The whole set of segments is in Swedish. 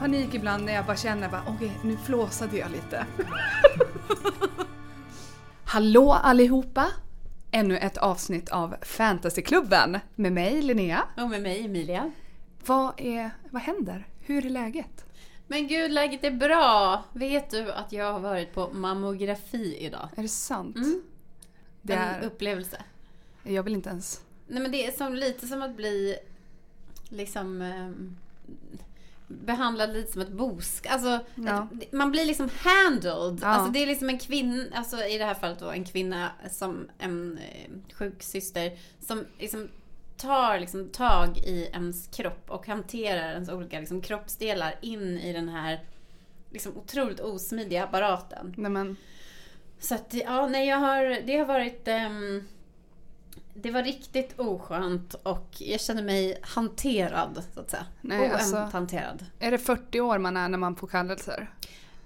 Panik ibland när jag bara känner bara okej, nu flåsade jag lite. Hallå allihopa! Ännu ett avsnitt av Fantasyklubben med mig Linnea. Och med mig Emilia. Vad, är, vad händer? Hur är läget? Men gud, läget är bra. Vet du att jag har varit på mammografi idag? Är det sant? Mm. Det en är, upplevelse. jag vill inte ens... Nej men det är som, lite som att bli liksom ehm, behandlad lite som ett bosk. Alltså, Ja. ett, man blir liksom handled. Ja. Alltså det är liksom en kvinna, alltså i det här fallet då en kvinna som en eh, sjuksyster som liksom tar liksom tag i ens kropp och hanterar ens olika liksom kroppsdelar in i den här liksom otroligt osmidiga apparaten. Nej men, Så att, ja, nej, jag har, det har varit... ehm, det var riktigt oskönt och jag känner mig hanterad, så att säga. Nej, alltså- hanterad. är det 40 år man är när man får kallelser?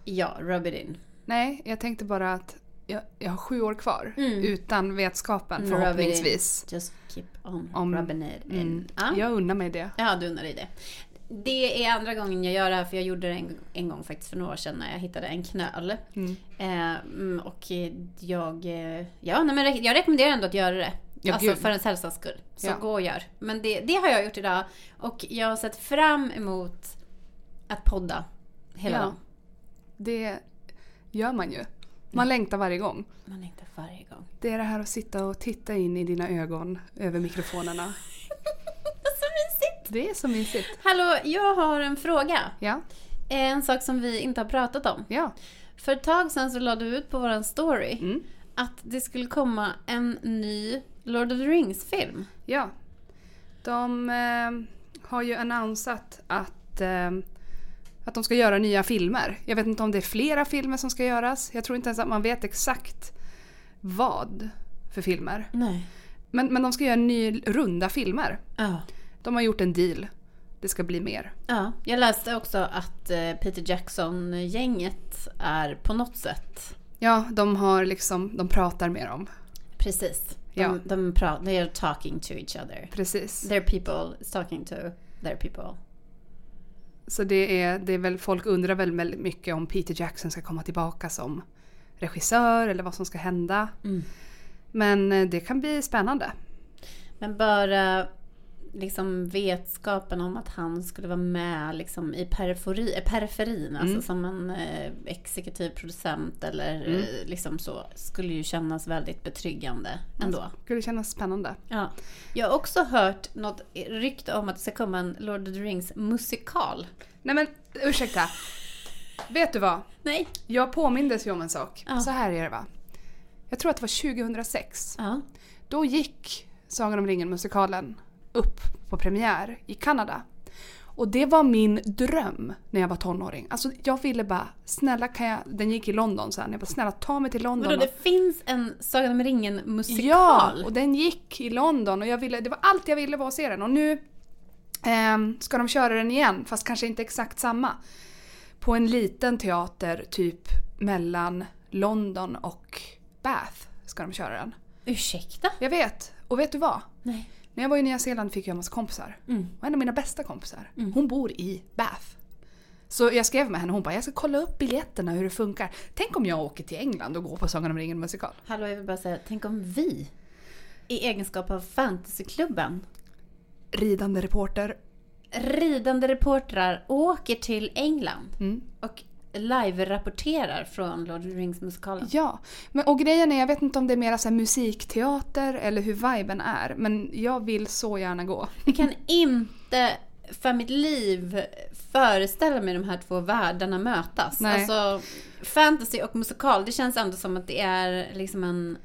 Ja, rub it in. Nej, jag tänkte bara att jag, jag har sju år kvar Mm. utan vetskapen förhoppningsvis. Just keep on Om- rubbing it in. Mm. Ja. Jag unnar mig det. ja, du undrar dig det. Det är andra gången jag gör det här, för jag gjorde det en, en gång faktiskt för några år sedan när jag hittade en knöl. Mm. Eh, och jag, ja, nej, men jag rekommenderar ändå att göra det. Ja, alltså gud. för ens hälsas skull. Så Ja. gå och gör. Men det, det har jag gjort idag. Och jag har sett fram emot att podda hela Ja. dagen. Det gör man ju. Man längtar varje gång. Man längtar varje gång. Det är det här att sitta och titta in i dina ögon över mikrofonerna. Så mysigt! Det är så mysigt. Hallå, jag har en fråga. Ja, En sak som vi inte har pratat om. ja. För ett tag sedan så lade du ut på våran story Mm. att det skulle komma en ny Lord of the Rings-film. ja. De eh, har ju annonsat att, eh, att de ska göra nya filmer. Jag vet inte om det är flera filmer som ska göras. Jag tror inte ens att man vet exakt vad för filmer. Nej. Men, men de ska göra ny runda filmer. Ja. De har gjort en deal. Det ska bli mer. Ja, jag läste också att eh, Peter Jackson-gänget är på något sätt Ja, de har liksom, de pratar med dem. Precis. De, Ja. de pratar, they are talking to each other. Precis. Their people is talking to their people. Så det är, det är väl, folk undrar väl väldigt mycket om Peter Jackson ska komma tillbaka som regissör eller vad som ska hända. Men eh, det kan bli spännande. Men bara liksom vetskapen om att han skulle vara med liksom i periferi, periferin, alltså som en eh, exekutiv producent eller eh, liksom så, skulle ju kännas väldigt betryggande ändå. Skulle kännas spännande. Ja. Jag har också hört något rykte om att det ska komma en Lord of the Rings musikal. Nej men ursäkta. Vet du vad? Nej. Jag påmindes ju om en sak. Ja. Så här är det va. Jag tror att det var 2006. Ja. Då gick Sagan om ringen-musikalen upp på premiär i Kanada. Och det var min dröm när jag var tonåring. Alltså jag ville bara, snälla kan jag, den gick i London sen, jag bara snälla ta mig till London. Vadå, det finns en Sagan om ringen musikal? Ja, och den gick i London och jag ville, det var allt jag ville var att se den. Och nu ehm, ska de köra den igen, fast kanske inte exakt samma. På en liten teater typ mellan London och Bath ska de köra den. Ursäkta? Jag vet, och vet du vad? Nej. När jag var i Nya Zeeland fick jag en massa kompisar. Mm. Och en av mina bästa kompisar, hon bor i Bath. Så jag skrev med henne och hon bara “jag ska kolla upp biljetterna hur det funkar”. Tänk om jag åker till England och går på Sagan om ringen musikal. Hallå, jag vill bara säga, tänk om vi i egenskap av fantasyklubben Ridande reporter. ridande reportrar åker till England Mm. och live-rapporterar från Lord of the Rings-musikalen. Ja, men, och grejen är jag vet inte om det är mer så musikteater eller hur viben är. Men jag vill så gärna gå. Jag kan inte för mitt liv föreställa mig de här två världarna mötas. Nej. Alltså, fantasy och musikal, det känns ändå som att det är liksom en...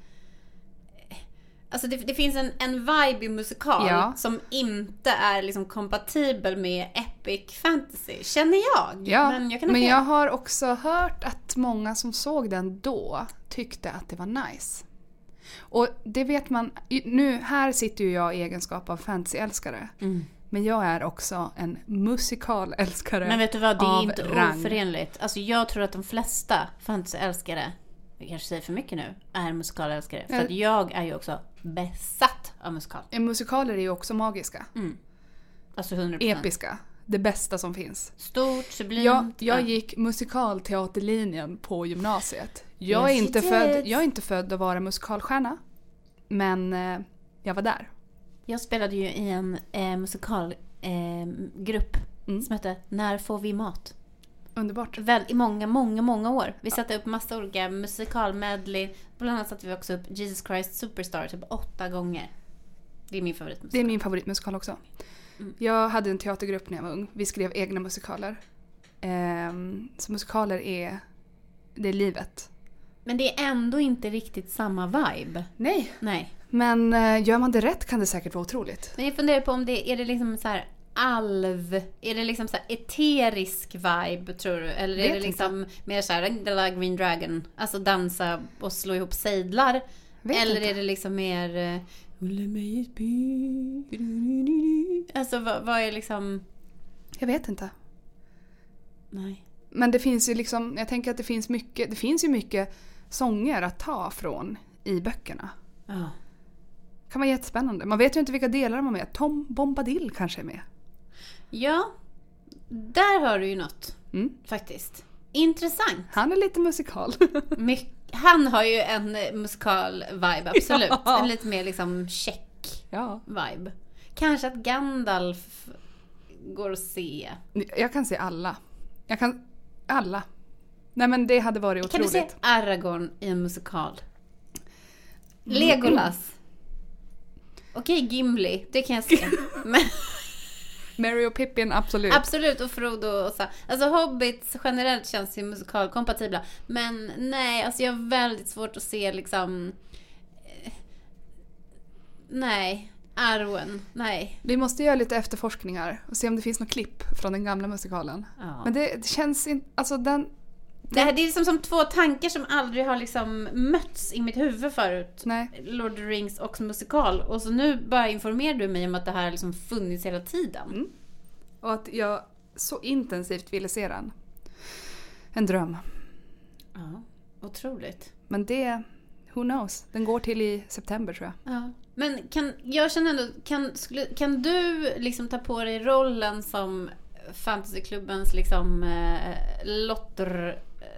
Alltså det, det finns en, en vibe i musikal Ja. som inte är liksom kompatibel med epic fantasy, känner jag. Ja, men jag men jag har också hört att många som såg den då tyckte att det var nice. Och det vet man, nu här sitter ju jag i egenskap av fantasyälskare. Mm. Men jag är också en musikalälskare Men vet du vad, det är inte rang. oförenligt. Alltså jag tror att de flesta fantasyälskare, jag kanske säger för mycket nu, är musikalälskare. För att jag är ju också besatt av musikal. Musikaler är ju också magiska. Alltså 100%. Episka. det bästa som finns. Stort, sublimt. Jag, jag ja. gick musikalteaterlinjen på gymnasiet. Jag, är inte född, jag är inte född att vara musikalstjärna. Men eh, jag var där. Jag spelade ju i en eh, musikalgrupp eh, Mm. som hette När får vi mat? Underbart. Väl, I många, många, många år. Vi satte upp massa olika musikalmedley. Bland annat satte vi också upp Jesus Christ Superstar typ åtta gånger. Det är min favoritmusikal. Det är min favoritmusikal också. Mm. Jag hade en teatergrupp när jag var ung. Vi skrev egna musikaler. Ehm, så musikaler är, det är livet. Men det är ändå inte riktigt samma vibe. Nej. Nej. Men eh, gör man det rätt kan det säkert vara otroligt. Men jag funderar på om det är det liksom så här alv, är det liksom så här eterisk vibe tror du? Eller är det inte. liksom mer så här Angela Green Dragon, alltså dansa och slå ihop sejdlar? Eller inte. är det liksom mer... eh, Alltså vad, vad är liksom... Jag vet inte. Nej. Men det finns ju liksom, jag tänker att det finns mycket, det finns ju mycket sånger att ta från i böckerna. Ja. kan vara jättespännande. Man vet ju inte vilka delar de har med. Tom Bombadil kanske är med. Ja, där har du ju något Mm. faktiskt. Intressant. Han är lite musikal. Han har ju en eh, musikal-vibe, absolut. Ja. En lite mer liksom check ja. vibe. Kanske att Gandalf går att se. Jag kan se alla. Jag kan... Alla. Nej men det hade varit Kan du otroligt. se Aragorn i en musikal? Mm. Legolas. Okej, Gimli, det kan jag se. Men Mary och Pippin, absolut. absolut, och Frodo och så. Alltså Hobbits generellt känns ju musikalkompatibla. Men nej, alltså jag har väldigt svårt att se liksom... eh, Nej, Arwen, nej. Vi måste göra lite efterforskningar och se om det finns något klipp från den gamla musikalen. Ja. Men det, det känns inte... Alltså den... Det, här, det är liksom som två tankar som aldrig har liksom mötts i mitt huvud förut. Nej. Lord of the Rings och musikal. Och så nu bara informerar du mig om att det här har liksom funnits hela tiden. Mm. Och att jag så intensivt ville se den. En dröm. Ja, otroligt. Men det... Who knows? Den går till i september tror jag. Ja. Men kan, jag känner ändå, kan, skulle, kan du liksom ta på dig rollen som Fantasyklubbens liksom eh,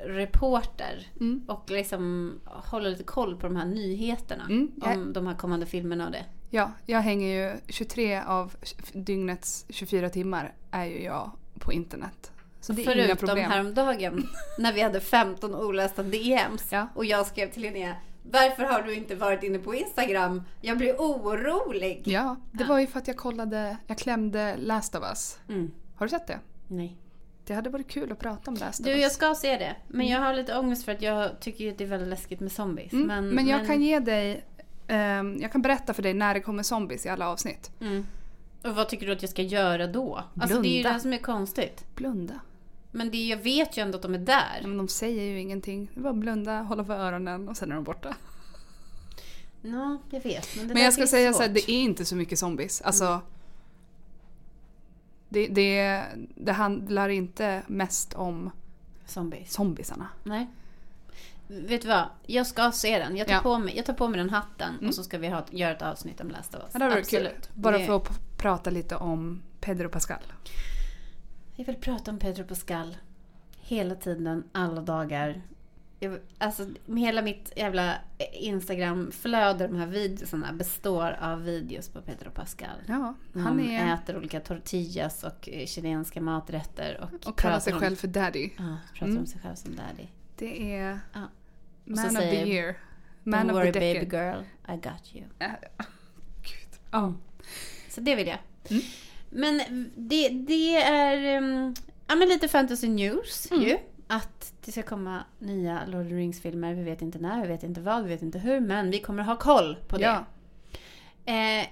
lotterreporter Mm. och liksom hålla lite koll på de här nyheterna Mm, jag- om de här kommande filmerna och det? Ja, jag hänger ju 23 av dygnets 24 timmar är ju jag på internet. Så det är inga Förutom problem. häromdagen när vi hade 15 olästa DMs Ja. och jag skrev till Linnea Varför har du inte varit inne på Instagram? Jag blir orolig. Ja, det Ja. var ju för att jag kollade, jag klämde Last of Us. Mm. Har du sett det? Nej. Det hade varit kul att prata om Last Du, of Us. jag ska se det. Men jag har lite ångest för att jag tycker att det är väldigt läskigt med zombies. mm, men, men, jag kan ge dig, ehm, jag kan berätta för dig när det kommer zombies i alla avsnitt. Mm. Och vad tycker du att jag ska göra då? Alltså det är ju Blunda. det som är konstigt. Blunda. Men det, jag vet ju ändå att de är där. Men de säger ju ingenting. Det är bara blunda, hålla för öronen och sen är de borta. Ja, jag vet. Men, det Men jag ska säga svårt. så här, det är inte så mycket zombies. Alltså, det, det, det handlar inte mest om Zombies. zombiesarna. Nej. Vet du vad? Jag ska se den. Jag tar, Ja. på, mig, jag tar på mig den hatten Mm. och så ska vi ha, göra ett avsnitt om Last of Us. Ja, varit kul. Absolut. Bara Det- för att prata lite om Pedro Pascal. Jag vill prata om Pedro Pascal. Hela tiden, alla dagar. Jag, alltså, hela mitt jävla Instagram-flöde, de här videorna, består av videos på Pedro Pascal. Ja, han han är äter olika tortillas och eh, chilenska maträtter. Och, och kallar sig om- själv för daddy. Ja, pratar Mm. om sig själv som daddy. Det är Ja. man of säger- the year. Don't Man of worry baby girl, I got you. Äh, Gud. Ja. Så det vill jag. Mm. Men det, det är um, ja, men lite fantasy news Mm. ju. Att det ska komma nya Lord of the Rings-filmer. Vi vet inte när, vi vet inte vad, vi vet inte hur. Men vi kommer ha koll på det. Ja. Eh,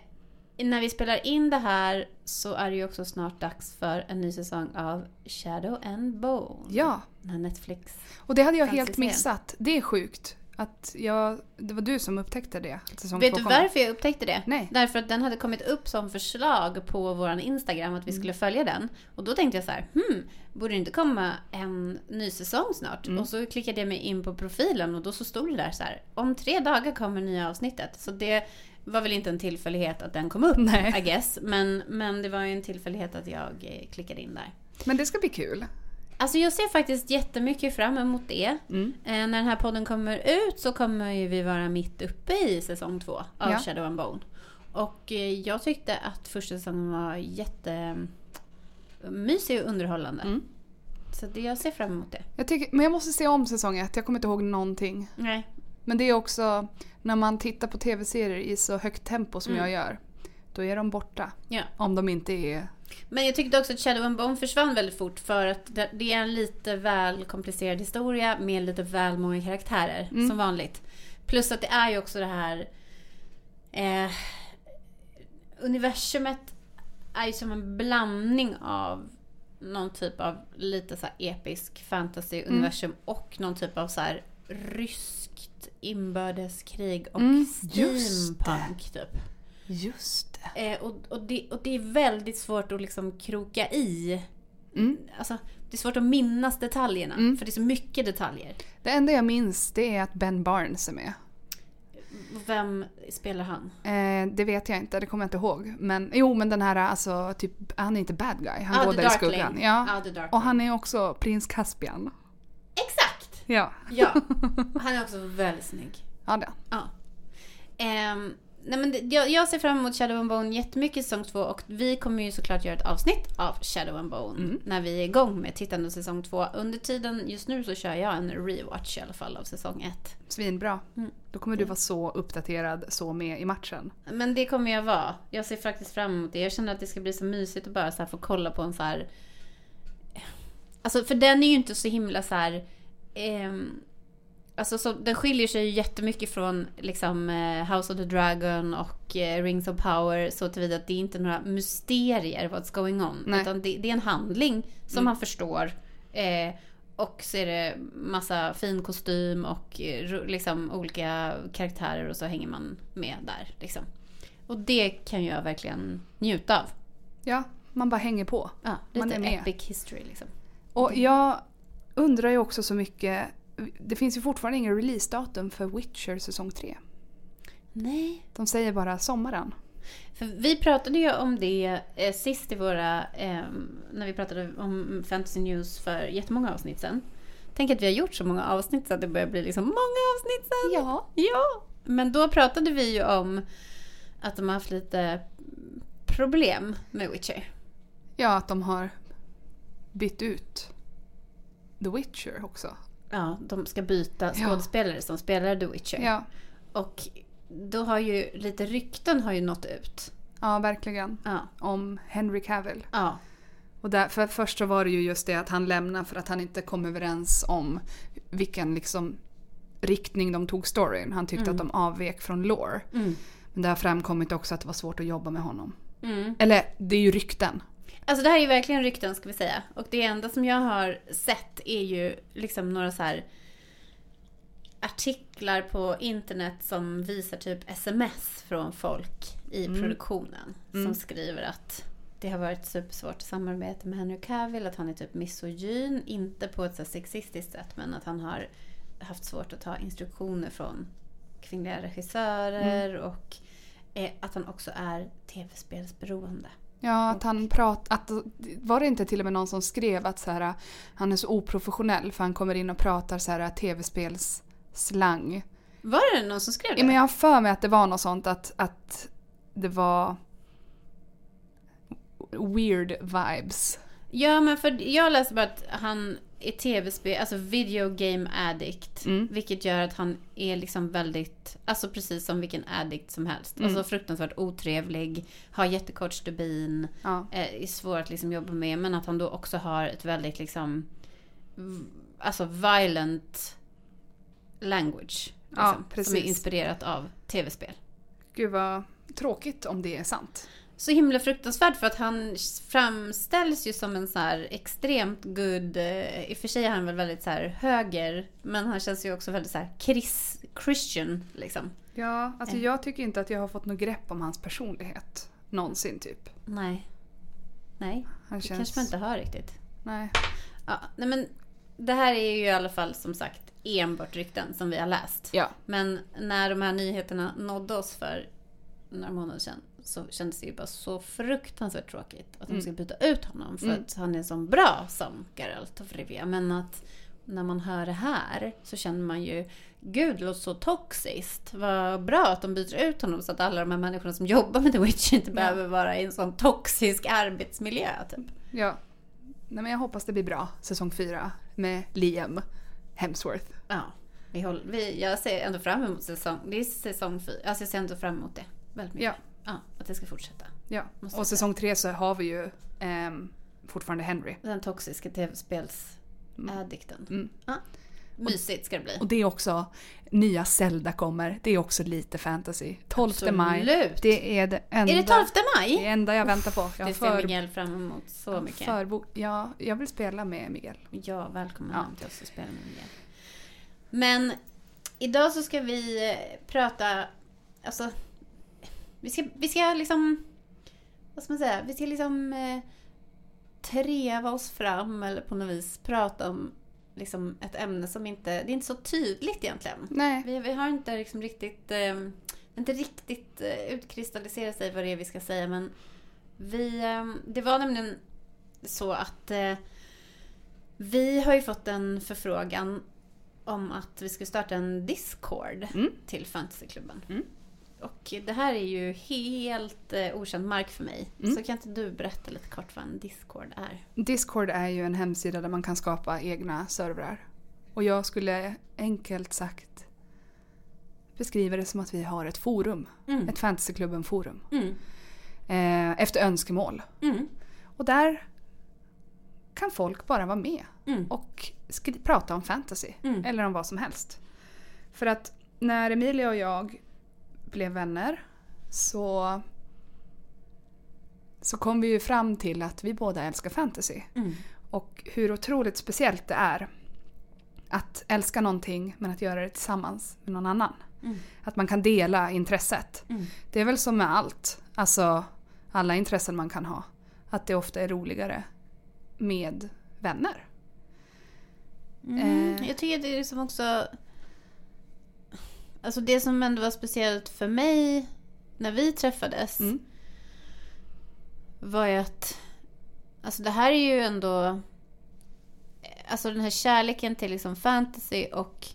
när vi spelar in det här så är det ju också snart dags för en ny säsong av Shadow and Bone. ja, Den här Netflix. och det hade jag helt missat. Det är sjukt. Att jag, det var du som upptäckte det. Säsong Vet du varför jag upptäckte det? Nej. Därför att den hade kommit upp som förslag på vår Instagram att vi Mm. skulle följa den. Och då tänkte jag så här, hmm, borde det inte komma en ny säsong snart? Mm. Och så klickade jag mig in på profilen och då så stod det där så här, om tre dagar kommer nya avsnittet. Så det var väl inte en tillfällighet att den kom upp, Nej. I guess. Men, men det var ju en tillfällighet att jag eh, klickade in där. Men det ska bli kul. Alltså jag ser faktiskt jättemycket fram emot det. Mm. Eh, när den här podden kommer ut så kommer ju vi vara mitt uppe i säsong två av Ja. Shadow and Bone. Och eh, jag tyckte att första säsongen var jättemysig och underhållande. Mm. Så det, jag ser fram emot det. Jag tycker, men jag måste se om säsong ett. Jag kommer inte ihåg någonting. Nej. Men det är också när man tittar på tv-serier i så högt tempo som Mm. jag gör. Då är de borta. Ja. Om de inte är... Men jag tyckte också att Shadow and Bone försvann väldigt fort för att det är en lite väl komplicerad historia med lite väl många karaktärer Mm. som vanligt. Plus att det är ju också det här eh, universumet är ju som en blandning av någon typ av lite så här episk fantasy-universum och någon typ av så här ryskt inbördeskrig och Mm, just steampunk typ. Just. Eh, och, och, det, och det är väldigt svårt att liksom kroka i. Mm. Alltså, det är svårt att minnas detaljerna. Mm. För det är så mycket detaljer. Det enda jag minns det är att Ben Barnes är med. Vem spelar han? Eh, det vet jag inte, det kommer jag inte ihåg. Men jo, men den här alltså, typ, han är inte bad guy. Han Ah, går där i skuggan. Ja. Darkling. Och han är också prins Caspian. Exakt! Ja. Ja. Han är också väldigt snygg. Ja, det. Ja. Ehm, nej men jag, jag ser fram emot Shadow and Bone jättemycket säsong två och vi kommer ju såklart göra ett avsnitt av Shadow and Bone Mm. när vi är igång med tittande säsong två. Under tiden just nu så kör jag en rewatch i alla fall av säsong ett. Svinbra. Mm. Då kommer du vara så uppdaterad, så med i matchen. Men det kommer jag vara. Jag ser faktiskt fram emot det. Jag känner att det ska bli så mysigt att bara så få kolla på en så här... Alltså för den är ju inte så himla så här... ehm, Alltså så, den skiljer sig ju jättemycket från liksom eh, House of the Dragon och eh, Rings of Power så tillvida att det är inte några mysterier what's going on. Nej. Utan det, det är en handling som Mm. man förstår. Eh, och så är det massa fin kostym och eh, liksom olika karaktärer och så hänger man med där. Liksom. Och det kan jag verkligen njuta av. Ja, man bara hänger på. Ja, Man lite är med. epic history liksom. Och jag undrar ju också så mycket. Det finns ju fortfarande ingen releasedatum för Witcher säsong 3. Nej. De säger bara sommaren. För vi pratade ju om det eh, sist i våra, eh, när vi pratade om Fantasy News för jättemånga avsnitt sen. Tänk att vi har gjort så många avsnitt så att det börjar bli liksom många avsnitt sen. Ja. Ja. Men då pratade vi ju om att de har haft lite problem med Witcher. Ja, att de har bytt ut The Witcher också. Ja, de ska byta Ja. skådespelare som spelar The Witcher. Ja, Och då har ju lite rykten har ju nått ut. ja verkligen. Ja. Om Henry Cavill. Ja. Och där, för först så var det ju just det att han lämnade för att han inte kom överens om vilken liksom riktning de tog storyn. Han tyckte Mm. att de avvek från lore. Mm. Men det har framkommit också att det var svårt att jobba med honom. Mm. Eller det är ju rykten. Alltså det här är ju verkligen rykten ska vi säga. Och det enda som jag har sett är ju liksom några så här artiklar på internet som visar typ sms från folk i Mm. produktionen. Som Mm. skriver att det har varit supersvårt samarbete med Henry Cavill, att han är typ misogyn. Inte på ett så sexistiskt sätt men att han har haft svårt att ta instruktioner från kvinnliga regissörer och eh, att han också är tv-spelsberoende. Ja, att han prat, att, var det inte till och med någon som skrev att så här, han är så oprofessionell för han kommer in och pratar så här tv-spelsslang. Var det någon som skrev det? Ja, men jag har för mig att det var något sånt att, att det var weird vibes. Ja, men för jag läste bara att han är tv-spel, alltså video game addict. Mm. Vilket gör att han är liksom väldigt, alltså precis som vilken addict som helst. Mm. Alltså fruktansvärt otrevlig, har jättekort stubin, Ja. eh, är svår att liksom jobba med. Men att han då också har ett väldigt liksom, alltså violent language. Ja, Liksom, som precis. är inspirerat av tv-spel. Gud vad tråkigt om det är sant. Så himla fruktansvärt för att han framställs ju som en så här extremt good, eh, i och för sig är han väl väldigt så här höger, men han känns ju också väldigt så här chris, Christian liksom. Ja, alltså Eh. jag tycker inte att jag har fått något grepp om hans personlighet. Någonsin typ. Nej. Nej, Han det känns... kanske man inte hör riktigt. Nej. Ja, nej men det här är ju i alla fall som sagt enbart rykten som vi har läst. Ja. Men när de här nyheterna nådde oss för några månader sedan så kändes det ju bara så fruktansvärt tråkigt att de Mm. ska byta ut honom för Mm. att han är så bra som Geralt of Rivia. Men att när man hör det här så känner man ju Gud, det låter så toxiskt. Vad bra att de byter ut honom så att alla de här människorna som jobbar med The Witch inte Ja. behöver vara i en sån toxisk arbetsmiljö. Typ. Ja. Nej, men jag hoppas det blir bra, säsong fyra med Liam Hemsworth. Ja, vi håller, vi, jag ser ändå fram emot säsong, det är säsong fyra. Alltså jag ser ändå fram emot det väldigt mycket. Ja. Ja, att det ska fortsätta. Ja. Måste Och säsong tre så har vi ju ehm, fortfarande Henry. Den toxiska tv-spelsaddikten. Mm. Ja. Mysigt ska det bli. Och det är också, nya Zelda kommer, det är också lite fantasy. 12 maj. Absolut. Det är det enda, Är det 12 det maj? enda jag väntar på. Jag Det ser för, Miguel fram emot så mycket. förbo- ja, jag vill spela med Miguel. Ja, välkommen Ja. hem till oss och spela med Miguel. Men idag så ska vi eh, prata, alltså, vi ska, vi ska liksom, vad ska man säga, vi ska liksom eh, treva oss fram eller på något vis prata om liksom ett ämne som inte, det är inte så tydligt egentligen. Nej. Vi, vi har inte liksom riktigt, eh, inte riktigt eh, utkristalliserat sig vad det är vi ska säga men vi, eh, det var nämligen så att eh, vi har ju fått en förfrågan om att vi ska starta en Discord Mm. till Fantasyklubben. Mm. Och det här är ju helt eh, okänd mark för mig. Mm. Så kan inte du berätta lite kort vad en Discord är? Discord är ju en hemsida där man kan skapa egna servrar. Och jag skulle enkelt sagt beskriva det som att vi har ett forum. Mm. Ett Fantasyklubben-forum. Mm. Eh, efter önskemål. Mm. Och där kan folk bara vara med Mm. och prata om fantasy. Mm. Eller om vad som helst. För att när Emilia och jag blev vänner så, så kom vi ju fram till att vi båda älskar fantasy. Mm. Och hur otroligt speciellt det är att älska någonting men att göra det tillsammans med någon annan. Mm. Att man kan dela intresset. Mm. Det är väl som med allt. Alltså alla intressen man kan ha. Att det ofta är roligare med vänner. Mm, Eh. jag tycker det är som också... Alltså det som ändå var speciellt för mig när vi träffades Mm. var ju att... Alltså det här är ju ändå... Alltså den här kärleken till liksom fantasy och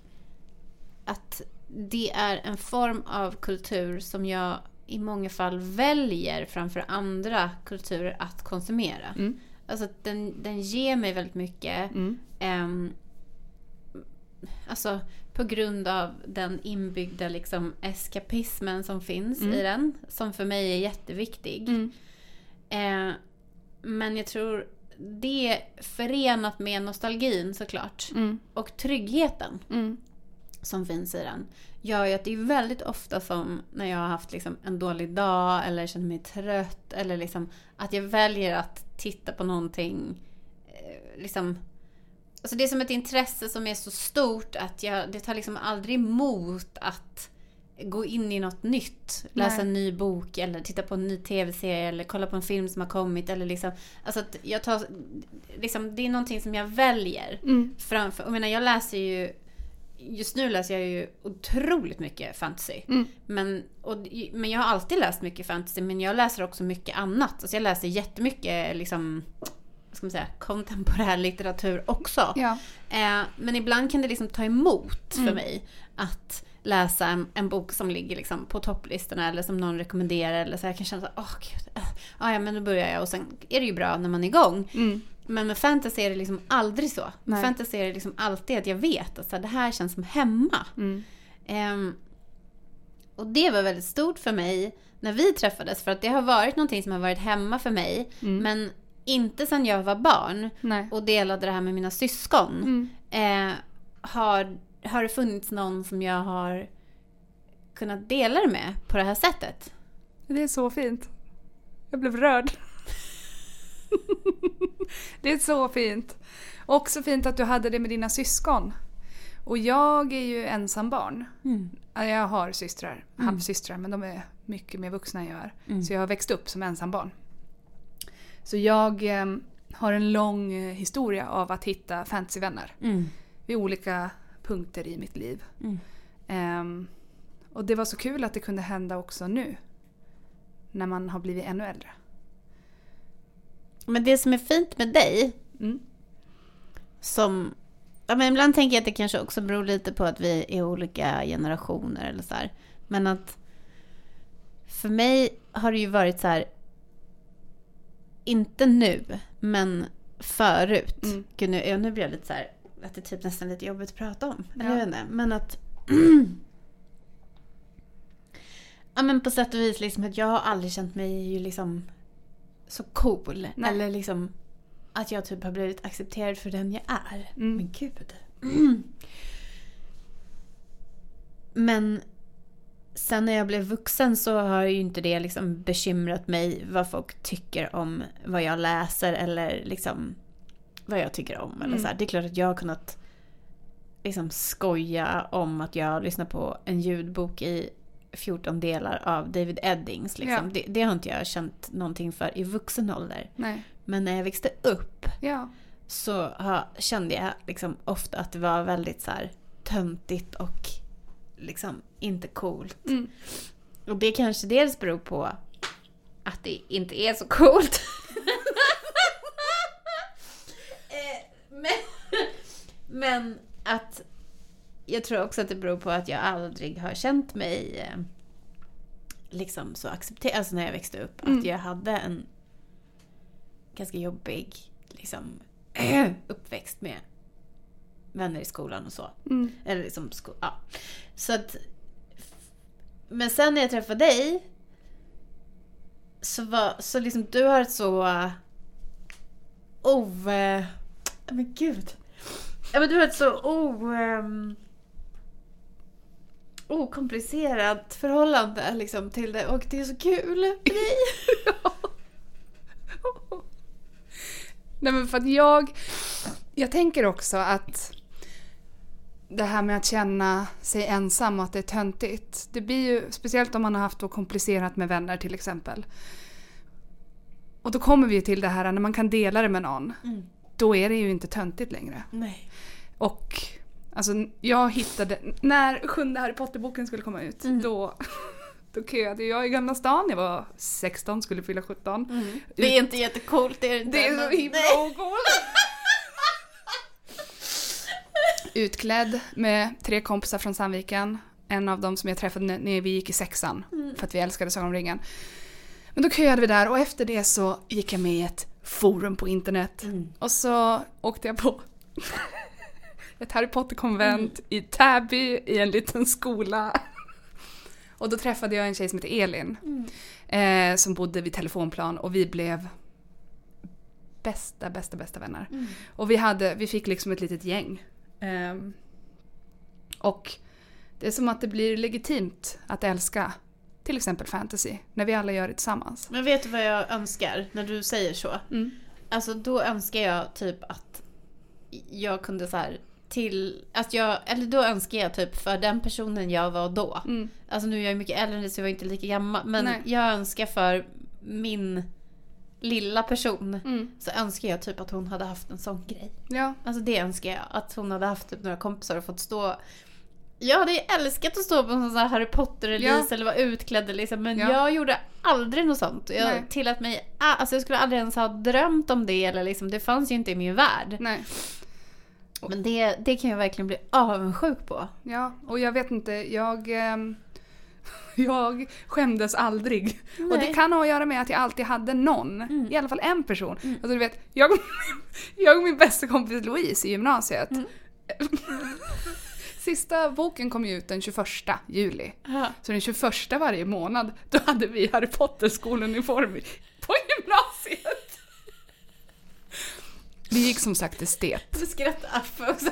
att det är en form av kultur som jag i många fall väljer framför andra kulturer att konsumera. Mm. Alltså att den, den ger mig väldigt mycket. Mm. Ehm, alltså på grund av den inbyggda liksom, eskapismen som finns Mm. i den. Som för mig är jätteviktig. Mm. Eh, men jag tror det förenat med nostalgin såklart. Mm. Och tryggheten Mm. som finns i den. Gör ju att det är väldigt ofta som när jag har haft liksom en dålig dag eller känner mig trött. Eller liksom att jag väljer att titta på någonting. Eh, liksom, alltså det är som ett intresse som är så stort att jag, det tar liksom aldrig emot att gå in i något nytt. Läsa Nej. en ny bok eller titta på en ny tv-serie eller kolla på en film som har kommit. Eller liksom, alltså att jag tar, liksom, det är någonting som jag väljer Mm. framför. Jag menar jag läser ju Just nu läser jag ju otroligt mycket fantasy. Mm. Men, och, men jag har alltid läst mycket fantasy men jag läser också mycket annat. Alltså jag läser jättemycket liksom, ska man säga, kontemporär litteratur också. Ja. Eh, men ibland kan det liksom ta emot för Mm. mig att läsa en, en bok som ligger liksom på topplistorna eller som någon rekommenderar. Eller så jag kan känna så åh gud, äh, ah, ja men då börjar jag och sen är det ju bra när man är igång. Mm. Men med fantasy är det liksom aldrig så. Med Nej. fantasy är det liksom alltid att jag vet att så här, det här känns som hemma. Mm. Ehm, och det var väldigt stort för mig när vi träffades. För att det har varit någonting som har varit hemma för mig. Mm. Men inte sedan jag var barn Nej. och delade det här med mina syskon. Mm. Eh, har, har det funnits någon som jag har kunnat dela det med på det här sättet? Det är så fint. Jag blev rörd. det är så fint. Också fint att du hade det med dina syskon. Och jag är ju ensam barn. Ja, Jag har systrar, halvsystrar, men de är mycket mer vuxna än jag är. Mm. Så jag har växt upp som ensam barn. Så jag eh, har en lång eh, historia av att hitta fantasyvänner Mm. vid olika punkter i mitt liv. Mm. Ehm, och det var så kul att det kunde hända också nu. när man har blivit ännu äldre. Men det som är fint med dig, Mm. som... Ja, men ibland tänker jag att det kanske också beror lite på att vi är olika generationer eller så här. Men att för mig har det ju varit så här, inte nu, men förut. Mm. Gud, nu, nu blir jag lite så här, att det är typ nästan lite jobbigt att prata om. Ja. jag vet inte, men att... ja men på sätt och vis liksom att jag har aldrig känt mig ju liksom så cool. Nej. Eller liksom att jag typ har blivit accepterad för den jag är. Mm. Men gud. Men sen när jag blev vuxen så har ju inte det liksom bekymrat mig vad folk tycker om vad jag läser eller liksom vad jag tycker om. Eller Mm. så här. Det är klart att jag har kunnat liksom skoja om att jag lyssnar på en ljudbok i 14 delar av David Eddings. Liksom. Ja. Det, det har inte jag känt någonting för i vuxen ålder. Nej. Men när jag växte upp Ja. så har, kände jag liksom ofta att det var väldigt så här töntigt och liksom inte coolt. Mm. Och det kanske dels beror på att det inte är så coolt. Eh, men, men att jag tror också att det beror på att jag aldrig har känt mig eh, liksom så accepterad, alltså när jag växte upp. Mm. Att jag hade en ganska jobbig liksom, uppväxt med vänner i skolan och så. Mm. Eller liksom, ja. Så att... Men sen när jag träffade dig så var, så liksom du har ett så... Uh, o... eh, men gud. Ja men du har ett så o... Um, okomplicerat förhållande liksom till det och det är så kul med dig. Nej men för att jag... Jag tänker också att det här med att känna sig ensam och att det är töntigt. Det blir ju, speciellt om man har haft då komplicerat med vänner till exempel. Och då kommer vi ju till det här när man kan dela det med någon. Mm. Då är det ju inte töntigt längre. Nej. Och alltså jag hittade, när sjunde Harry Potter-boken skulle komma ut, Mm. då, då köade jag i Gamla stan. Jag var 16, skulle fylla 17. Mm. Det är inte jättecoolt, det är det. Det är så himla ocoolt! Utklädd med tre kompisar från Sandviken. En av dem som jag träffade när- vi gick i sexan. Mm. För att vi älskade Sagan om ringen. Men då köade vi där och efter det så gick jag med i ett forum på internet. Mm. Och så åkte jag på ett Harry Potter-konvent i Täby i en liten skola. Och då träffade jag en tjej som heter Elin. Mm. Eh, som bodde vid telefonplan och vi blev bästa, bästa, bästa vänner. Mm. Och vi, hade, vi fick liksom ett litet gäng. Ehm, och det är som att det blir legitimt att älska till exempel fantasy när vi alla gör det tillsammans. Men vet du vad jag önskar när du säger så? Mm. Alltså då önskar jag typ att jag kunde så här till, att jag, eller då önskar jag typ för den personen jag var då. Mm. Alltså nu är jag mycket äldre så jag var inte lika gammal. Men Nej. jag önskar för min lilla person Mm. så önskar jag typ att hon hade haft en sån grej. Ja, Alltså det önskar jag. Att hon hade haft typ några kompisar och fått stå jag hade ju älskat att stå på en sån här Harry Potter-release Ja. eller vara utklädd liksom, men Ja. jag gjorde aldrig något sånt. Jag Nej. tillät mig, alltså jag skulle aldrig ens ha drömt om det eller liksom, det fanns ju inte i min värld. nej. Men det, det kan jag verkligen bli avundsjuk på. Ja, och jag vet inte, jag... ehm, jag skämdes aldrig. Och det Nej. kan ha att göra med att jag alltid hade någon, Mm. i alla fall en person. Alltså du vet, jag, jag och min bästa kompis Louise i gymnasiet. Mm. Sista boken kom ju ut den 21 juli. Ja. Så den 21 varje månad, då hade vi Harry Potter-skoluniform på gymnasiet. Vi gick som sagt estet. Du skrattar Affe också.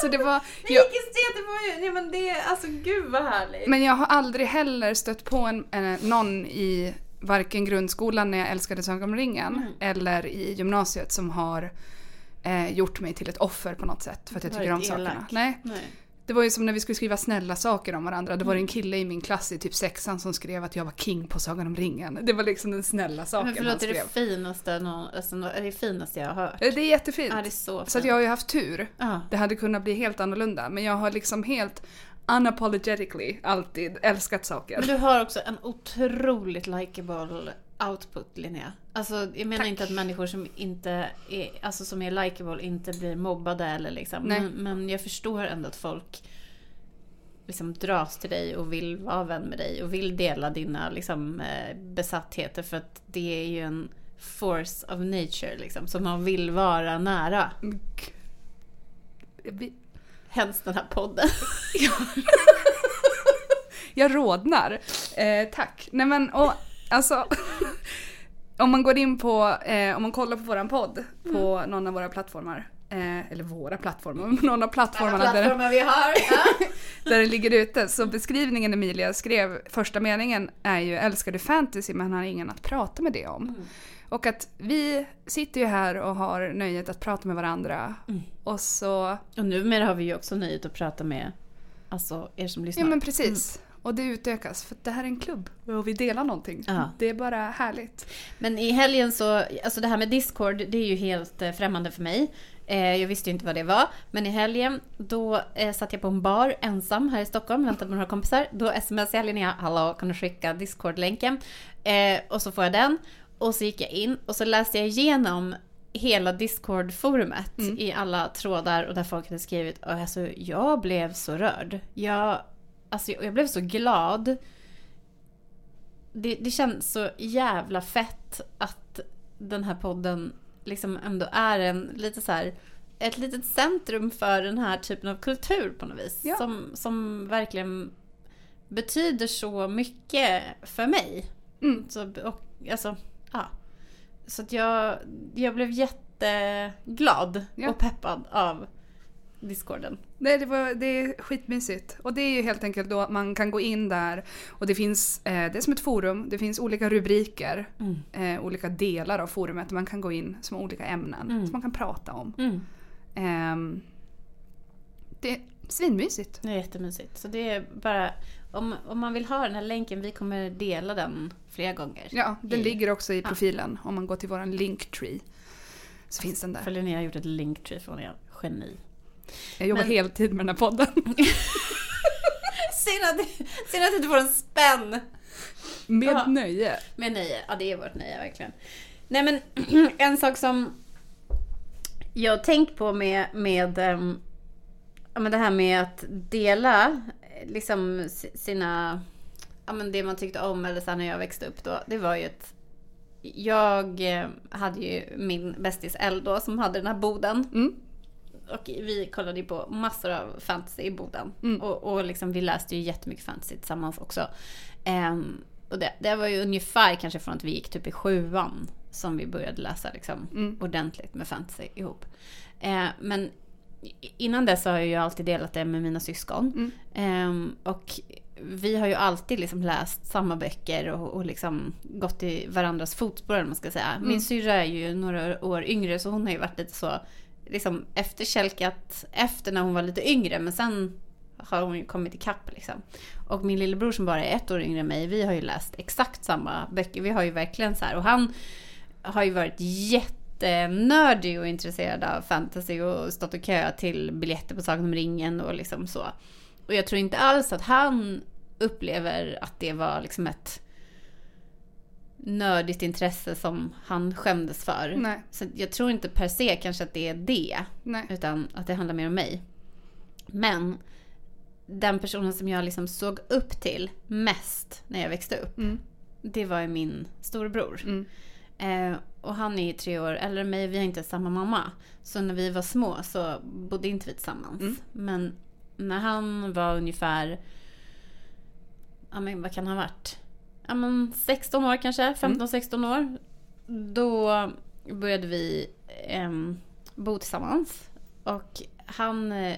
Så det var... Det gick det var ju, men det, alltså gud vad härligt. men jag har aldrig heller stött på en, en, någon i varken grundskolan när jag älskade Sagan om Mm. eller i gymnasiet som har eh, gjort mig till ett offer på något sätt för att jag tycker om Varit sakerna. elak. Nej, Nej. Det var ju som när vi skulle skriva snälla saker om varandra. Då var det Mm. en kille i min klass i typ sexan som skrev att jag var king på Sagan om ringen. Det var liksom den snälla saken Men han förlåt, är skrev. det finaste, någon, alltså, är det finaste jag har hört? Det är jättefint. Ja, det är så fint. Så jag har ju haft tur. Ja. Det hade kunnat bli helt annorlunda. Men jag har liksom helt unapologetically alltid älskat saker. Men du har också en otroligt likable output Linnea. Alltså jag menar Tack. inte att människor som inte är, alltså som är likable inte blir mobbade eller liksom. Men, men jag förstår ändå att folk liksom dras till dig och vill vara vän med dig och vill dela dina liksom, eh, besattheter för att det är ju en force of nature liksom som man vill vara nära. Vi- Hens den här podden. Jag rodnar. Eh, tack. Nej men och alltså. om man går in på, eh, om man kollar på våran podd på någon av våra plattformar. Eh, eller våra plattformar, någon av plattformarna där, vi har. Ja. där den ligger ute. Så beskrivningen Emilia skrev, första meningen är ju älskar du fantasy men har ingen att prata med det om. Och att vi sitter ju här och har nöjet att prata med varandra. Och så, Och numera har vi ju också nöjet att prata med alltså, er som lyssnar. ja men precis. Och det utökas för det här är en klubb och vi delar någonting. Ja. Det är bara härligt. Men i helgen så, alltså det här med Discord, det är ju helt eh, främmande för mig. Eh, jag visste ju inte vad det var. Men i helgen, då eh, satt jag på en bar ensam här i Stockholm, väntade på några kompisar. Då smsade jag Linnea, hallå, kan du skicka Discord-länken? Och så får jag den. Och så gick jag in och så läste jag igenom hela Discord-forumet i alla trådar och där folk hade skrivit. Och alltså, jag blev så rörd. Jag, alltså, jag blev så glad det, det känns så jävla fett att den här podden liksom ändå är en lite så här ett litet centrum för den här typen av kultur på något vis. Ja. Som, som verkligen betyder så mycket för mig. Mm. Så, och, alltså, ja. så att jag, jag blev jätteglad Ja. och peppad av discorden. Nej, det, var, det är skitmysigt. Och det är ju helt enkelt då man kan gå in där och det finns, eh, det är som ett forum, det finns olika rubriker, eh, olika delar av forumet man kan gå in som olika ämnen Mm. som man kan prata om. Mm. Ehm, det är svinmysigt. Det är jättemysigt. Så det är bara, om, om man vill ha den här länken, vi kommer dela den flera gånger. Ja, den I- ligger också i profilen om man går till våran linktree. Så finns den För där. Linnea har gjort ett linktree för hon är geni. Jag jobbar Men- heltid med den här podden. Synd att, synd att du inte får en spänn! Med Ja. nöje. Med nöje. Ja, det är vårt nöje verkligen. Nej men, en sak som jag har tänkt på med, med ehm, ja, men det här med att dela eh, liksom si- sina, ja men det man tyckte om eller så när jag växte upp då. Det var ju att jag eh, hade ju min bästis Elle då som hade den här boden. Mm. Och vi kollade ju på massor av fantasy i boden. Mm. Och, och liksom, vi läste ju jättemycket fantasy tillsammans också. Ehm, och det, det var ju ungefär kanske från att vi gick typ i sjuan som vi började läsa liksom, Mm. ordentligt med fantasy ihop. Eh, men innan dess har jag ju alltid delat det med mina syskon. Mm. Ehm, och vi har ju alltid liksom läst samma böcker och, och liksom gått i varandras fotspår man ska säga. Min Mm. syrra är ju några år yngre så hon har ju varit lite så liksom efterkälkat efter när hon var lite yngre men sen har hon ju kommit ikapp liksom. Och min lillebror som bara är ett år yngre än mig, vi har ju läst exakt samma böcker. Vi har ju verkligen så här och han har ju varit jättenördig och intresserad av fantasy och stått och köat till biljetter på Sagan om ringen och liksom så. Och jag tror inte alls att han upplever att det var liksom ett nördigt intresse som han skämdes för. Nej, Så jag tror inte per se kanske att det är det, nej. utan att det handlar mer om mig. Men den personen som jag liksom såg upp till mest när jag växte upp, Mm. det var ju min storebror. Mm. Eh, och han är ju tre år äldre än mig, vi har inte samma mamma. Så när vi var små så bodde inte vi tillsammans. Mm. Men när han var ungefär, ja men vad kan han ha varit? Ja men 16 år kanske, 15-16 år. Då började vi em, bo tillsammans. Och han eh,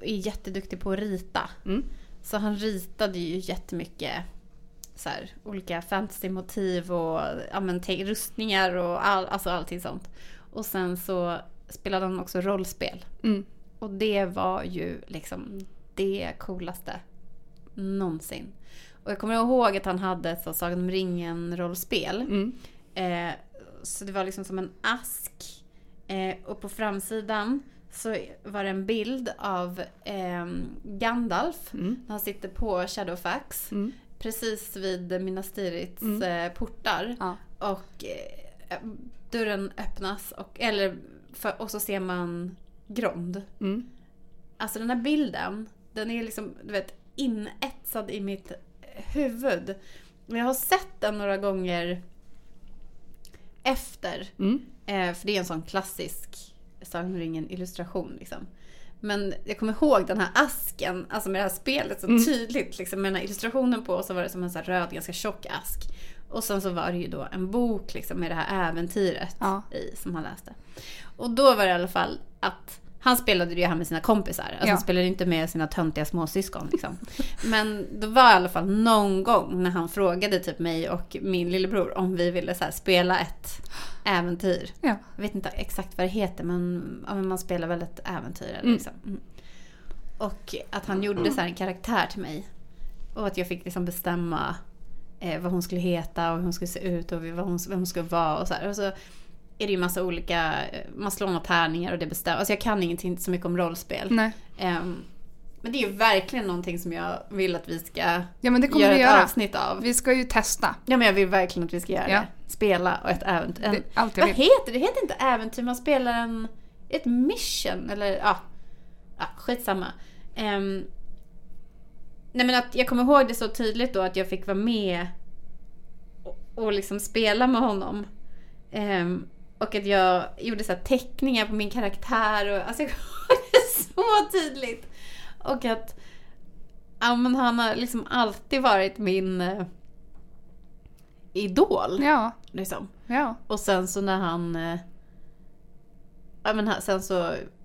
är jätteduktig på att rita. Mm. Så han ritade ju jättemycket så här, olika fantasymotiv och ja, men, rustningar och all, alltså allting sånt. Och sen så spelade han också rollspel. Mm. Och det var ju liksom det coolaste någonsin. Och jag kommer ihåg att han hade ett så Sagan om ringen-rollspel. Mm. Eh, så det var liksom som en ask. Eh, och på framsidan så var det en bild av eh, Gandalf. Mm. Han sitter på Shadowfax. Mm. Precis vid Minas Tiriths Mm. eh, portar. Ja. Och eh, dörren öppnas och, eller, för, och så ser man Grond. Mm. Alltså den här bilden, den är liksom du vet, inetsad i mitt huvud. Jag har sett den några gånger efter. Mm. Eh, för det är en sån klassisk Sagan om ringen illustration liksom. Men jag kommer ihåg den här asken, alltså med det här spelet så Mm. tydligt. Liksom, med den här illustrationen på så var det som en här röd, ganska tjock ask. Och sen så var det ju då en bok liksom, med det här äventyret Ja. i som han läste. Och då var det i alla fall att han spelade ju här med sina kompisar. Alltså Ja. han spelade inte med sina töntiga småsyskon. Liksom. Men det var i alla fall någon gång när han frågade typ mig och min lillebror om vi ville så här, spela ett äventyr. Ja. Jag vet inte exakt vad det heter men, ja, men man spelar väl ett äventyr. Eller Mm. liksom. mm. Och att han gjorde så här en karaktär till mig. Och att jag fick liksom bestämma eh, vad hon skulle heta och hur hon skulle se ut och vad hon, vem hon skulle vara. Och så, här. och så är det ju massa olika, eh, man slår några tärningar och det bestämmer. Alltså jag kan ingenting så mycket om rollspel. Nej. Ehm, men det är ju verkligen någonting som jag vill att vi ska Ja men det kommer göra vi ett göra. avsnitt av. Vi ska ju testa. Ja men jag vill verkligen att vi ska göra Ja. det. Spela och ett äventyr. Vad vill. heter det? Det heter inte äventyr, man spelar en, ett mission eller ja, ja skitsamma. Um, nej men att jag kommer ihåg det så tydligt då att jag fick vara med och, och liksom spela med honom. Ehm, och att jag gjorde så teckningar på min karaktär. Och, alltså jag det så tydligt. Och att ja, men han har liksom alltid varit min eh, idol. Ja, Liksom. ja. Och sen så när han... eh, Ja, men sen så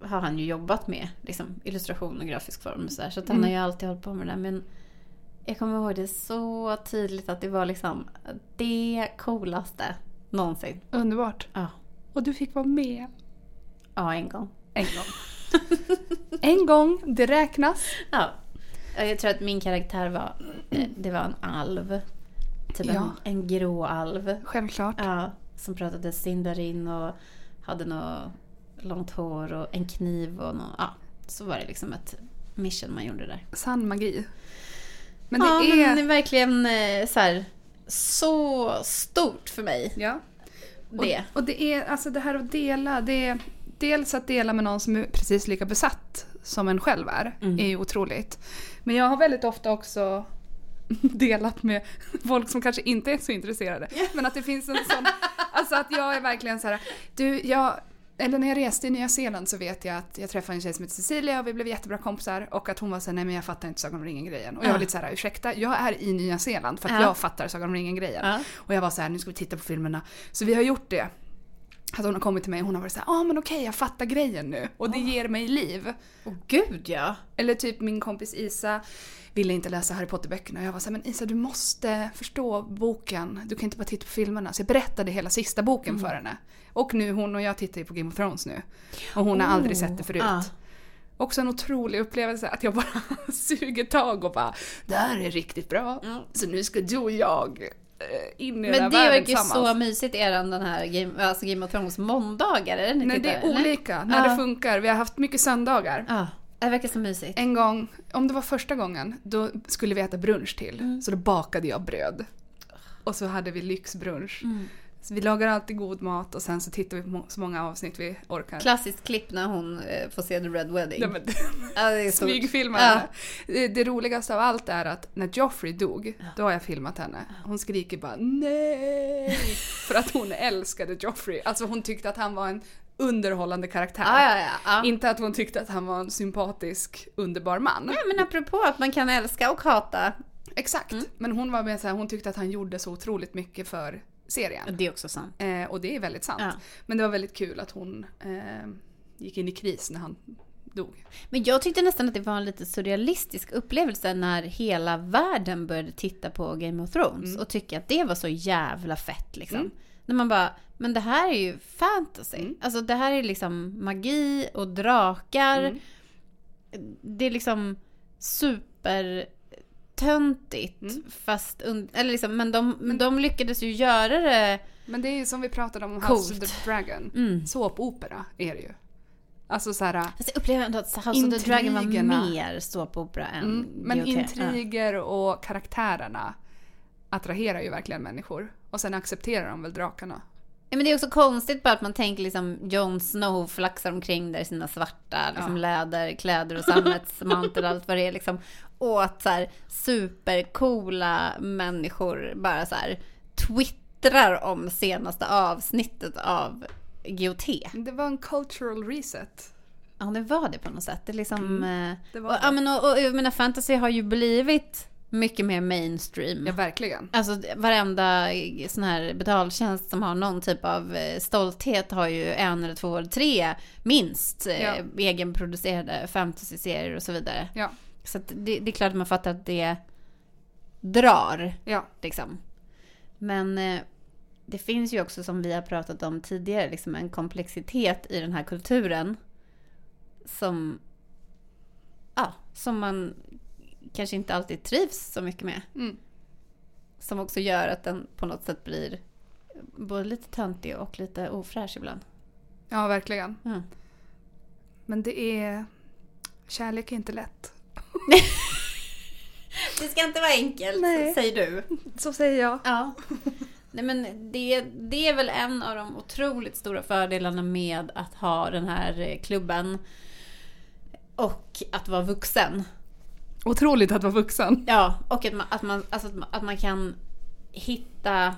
har han ju jobbat med liksom, illustration och grafisk form och så, där, så att han Mm. har ju alltid hållit på med det där. Men jag kommer ihåg det så tydligt att det var liksom det coolaste någonsin. Underbart. Ja, Och du fick vara med. ja en gång. En gång. en gång, det räknas. Ja. Jag tror att min karaktär var, eh, det var en alv. Typ en, Ja. en grå alv. Självklart. Ja, som pratade sindarin och hade något långt hår och en kniv och nå ja, så var det liksom ett mission man gjorde där. Sann magi. Men det ja, är... men det är verkligen eh, så här, så stort för mig. Ja. Och, Det. och det är alltså det här att dela. Det är, dels att dela med någon som är precis lika besatt som en själv är. Mm. är ju otroligt. Men jag har väldigt ofta också delat med folk som kanske inte är så intresserade. Men att det finns en sån... Alltså att jag är verkligen så här... Du, jag... Eller när jag reste i Nya Zeeland så vet jag att jag träffade en tjej som heter Cecilia och vi blev jättebra kompisar och att hon var såhär, nej men jag fattar inte Sagan om ringen-grejen. Och jag var lite såhär, ursäkta, jag är i Nya Zeeland för att Ja. jag fattar Sagan om ringen-grejen. Och jag var så här, nu ska vi titta på filmerna. Så vi har gjort det. Att hon har kommit till mig och hon har varit så här, ja ah, men okej jag fattar grejen nu. Och det ger mig liv. Åh gud ja. Eller typ min kompis Isa ville inte läsa Harry Potter-böckerna. Och jag var så här, men Isa du måste förstå boken. Du kan inte bara titta på filmerna. Så jag berättade hela sista boken för henne. Och nu, hon och jag tittar ju på Game of Thrones nu. Och hon har aldrig sett det förut. Ja. Också en otrolig upplevelse att jag bara suger tag och bara Det här är riktigt bra. Mm. Så nu ska du och jag in i den här Men det världen verkar ju så mysigt, eran den här Game, alltså Game of Thrones måndagar, är det ni Nej, det är eller? olika när Ja. det funkar. Vi har haft mycket söndagar. Ja, det verkar så mysigt. En gång, om det var första gången, då skulle vi äta brunch till. Mm. Så då bakade jag bröd. Och så hade vi lyxbrunch. Mm. Så vi lagar alltid god mat och sen så tittar vi på så många avsnitt vi orkar. Klassiskt klipp när hon eh, får se The Red Wedding. Nej, men, ja, det är stort. Smygfilma Ja. Det, det roligaste av allt är att när Joffrey dog, då har jag filmat henne. Hon skriker bara nej. För att hon älskade Joffrey. Alltså hon tyckte att han var en underhållande karaktär. Ja, ja, ja. ja. Inte att hon tyckte att han var en sympatisk, underbar man. Ja, men apropå att man kan älska och hata. Exakt. Men hon var med så här, hon tyckte att han gjorde så otroligt mycket för serien. Det är också sant. Eh, och det är väldigt sant. Ja. Men det var väldigt kul att hon eh, gick in i kris när han dog. Men jag tyckte nästan att det var en lite surrealistisk upplevelse när hela världen började titta på Game of Thrones och tycka att det var så jävla fett liksom. Mm. När man bara, men det här är ju fantasy. Mm. Alltså det här är liksom magi och drakar. Mm. Det är liksom super töntigt Mm. fast eller liksom, men de, men de lyckades ju göra det Men det är ju som vi pratade om Coolt. House of the Dragon. mm. Såpopera är det ju. Alltså så här, Fast jag upplever ändå att House of the Dragon var Intrigerna. mer såpopera än mm, men GOT. intriger och karaktärerna attraherar ju verkligen människor. Och sen accepterar de väl drakarna. Ja, men det är också konstigt bara att man tänker liksom Jon Snow flaxar omkring där i sina svarta liksom, Ja. läderkläder och sammetsmantel och allt vad det är. Liksom. Att så här, supercoola människor bara så här twittrar om senaste avsnittet av GOT. Det var en cultural reset. Ja, det var det på något sätt. Det liksom... eh, det var och, det. ja, men, och, och, jag menar, fantasy har ju blivit mycket mer mainstream. Ja, verkligen. Alltså varenda sån här betaltjänst som har någon typ av eh, stolthet har ju en eller två eller tre minst eh, Ja. egenproducerade fantasy-serier och så vidare. Ja, Så det, det är klart att man fattar att det drar ja. liksom. Men eh, det finns ju också som vi har pratat om tidigare liksom en komplexitet i den här kulturen som ja, som man kanske inte alltid trivs så mycket med. Mm. Som också gör att den på något sätt blir både lite töntig och lite ofräsch ibland. ja verkligen. Mm. Men det är... Kärlek är inte lätt. Det ska inte vara enkelt, Nej. säger du. Så säger jag. Ja. Nej, men det, det är väl en av de otroligt stora fördelarna med att ha den här eh, klubben. Och att vara vuxen. Otroligt att vara vuxen. Ja, och att man, att man, alltså att man, att man kan hitta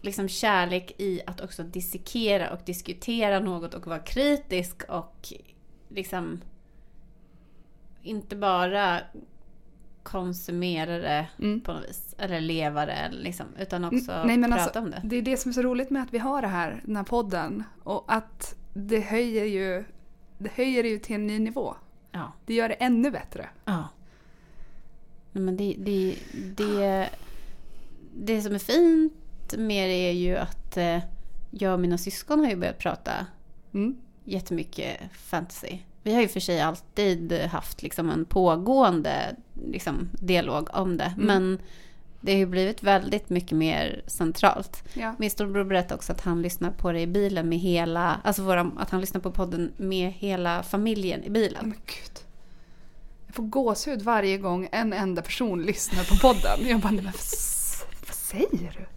liksom kärlek i att också dissekera och diskutera något och vara kritisk och liksom inte bara konsumera det Mm. på något vis. Eller leva det liksom, utan också nej, prata alltså, om det. Det är det som är så roligt med att vi har det här, den här podden. Och att det höjer ju, det höjer det ju till en ny nivå. Ja. Det gör det ännu bättre. Ja. Nej, men det, det, det, det som är fint med det är ju att eh, jag och mina syskon har ju börjat prata Mm. jättemycket fantasy. Vi har ju för sig alltid haft liksom en pågående liksom, dialog om det. Mm. Men det har ju blivit väldigt mycket mer centralt. Ja. Min storebror berättade också att han lyssnar på det i bilen med hela, alltså våra, att han lyssnar på podden med hela familjen i bilen. Men gud. Jag får gåshud varje gång en enda person lyssnar på podden. Jag bara, men vad, vad säger du?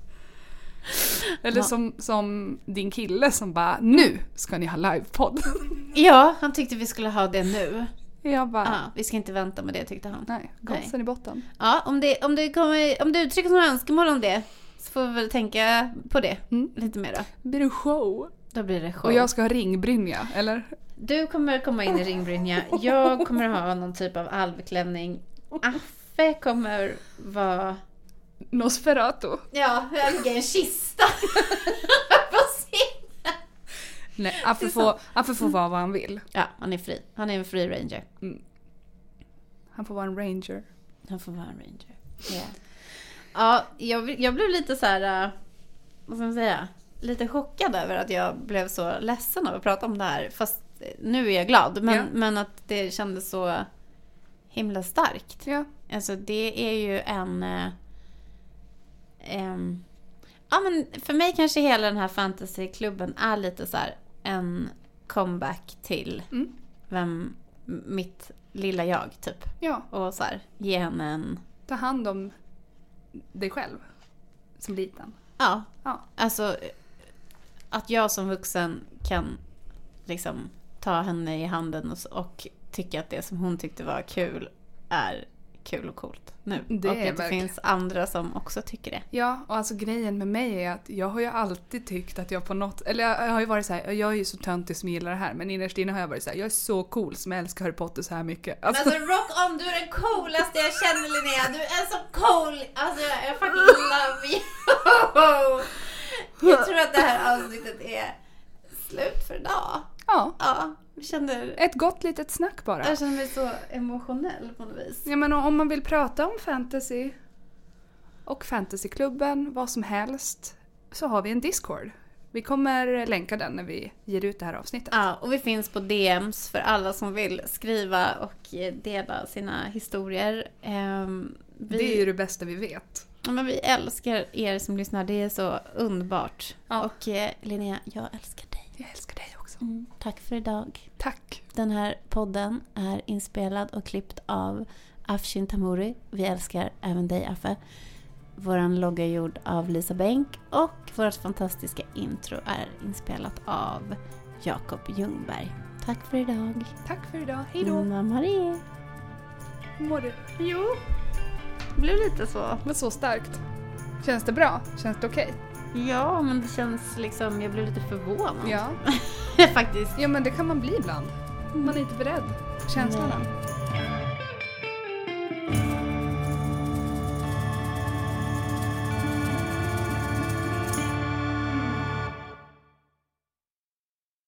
Eller som, som din kille som bara, nu ska ni ha livepodd. Ja, han tyckte vi skulle ha det nu. Jag bara, Ja, vi ska inte vänta med det tyckte han. nej, gasen i botten. Ja, om det, om det, kommer, om det uttrycks några önskemål om det så får vi väl tänka på det Mm. lite mer då. Det blir en show. Då blir det show. Och jag ska ha ringbrynja, eller? Du kommer komma in i ringbrynja. Jag kommer ha någon typ av alvklänning. Affe kommer vara... Nosferatu. Ja, jag ligger i en kista. Nej, Affe får, Affe får vara vad han vill. Ja, han är fri. Han är en free ranger. Han får vara en ranger. Han får vara en ranger. Ja, ja jag, jag blev lite så här... äh, Vad ska man säga? Lite chockad över att jag blev så ledsen av att prata om det här. Fast eh, nu är jag glad. Men, Ja. men att det kändes så himla starkt. Ja. Alltså det är ju en... ehm, ja men för mig kanske hela den här fantasyklubben är lite så här en comeback till Mm. vem mitt lilla jag typ. Ja, Och så här ge henne en... ta hand om dig själv. Som liten. Ja, Ja. alltså att jag som vuxen kan liksom ta henne i handen och, och tycka att det som hon tyckte var kul är kul och coolt nu. Det och att det finns andra som också tycker det. Ja, och alltså grejen med mig är att jag har ju alltid tyckt att jag på något... Eller jag har ju varit så här, jag är ju så töntig som gillar det här. Men innerst inne har jag varit så här, jag är så cool som älskar Harry Potter så här mycket. Alltså, alltså rock on, du är den coolaste jag känner Linnea. Du är så cool. Alltså jag, jag fucking love you. Jag tror att det här avsnittet är slut för idag. ja, Ja, känner, ett gott litet snack bara. jag känner mig så emotionell på något vis. Ja, men om man vill prata om fantasy och fantasyklubben, vad som helst, så har vi en Discord. Vi kommer länka den när vi ger ut det här avsnittet. Ja, och vi finns på DMs för alla som vill skriva och dela sina historier. Ehm, vi, Det är ju det bästa vi vet. ja, men vi älskar er som lyssnar, det är så underbart. Ja. Och eh, Linnea, jag älskar. Jag älskar dig också. Mm, tack för idag. Tack. Den här podden är inspelad och klippt av Afshin Tamuri. Vi älskar även dig Affe. Våran logga är gjord av Lisa Bänk och vårt fantastiska intro är inspelat av Jakob Ljungberg. Tack för idag. Tack för idag. Hej då. Nonna Marie. Hur mår du? Jo, det blev lite så. Men så starkt. Känns det bra? Känns det okej? Ja, men det känns liksom, jag blev lite förvånad. Ja. Faktiskt. Ja, men det kan man bli ibland. Man är inte beredd på känslorna. Nej.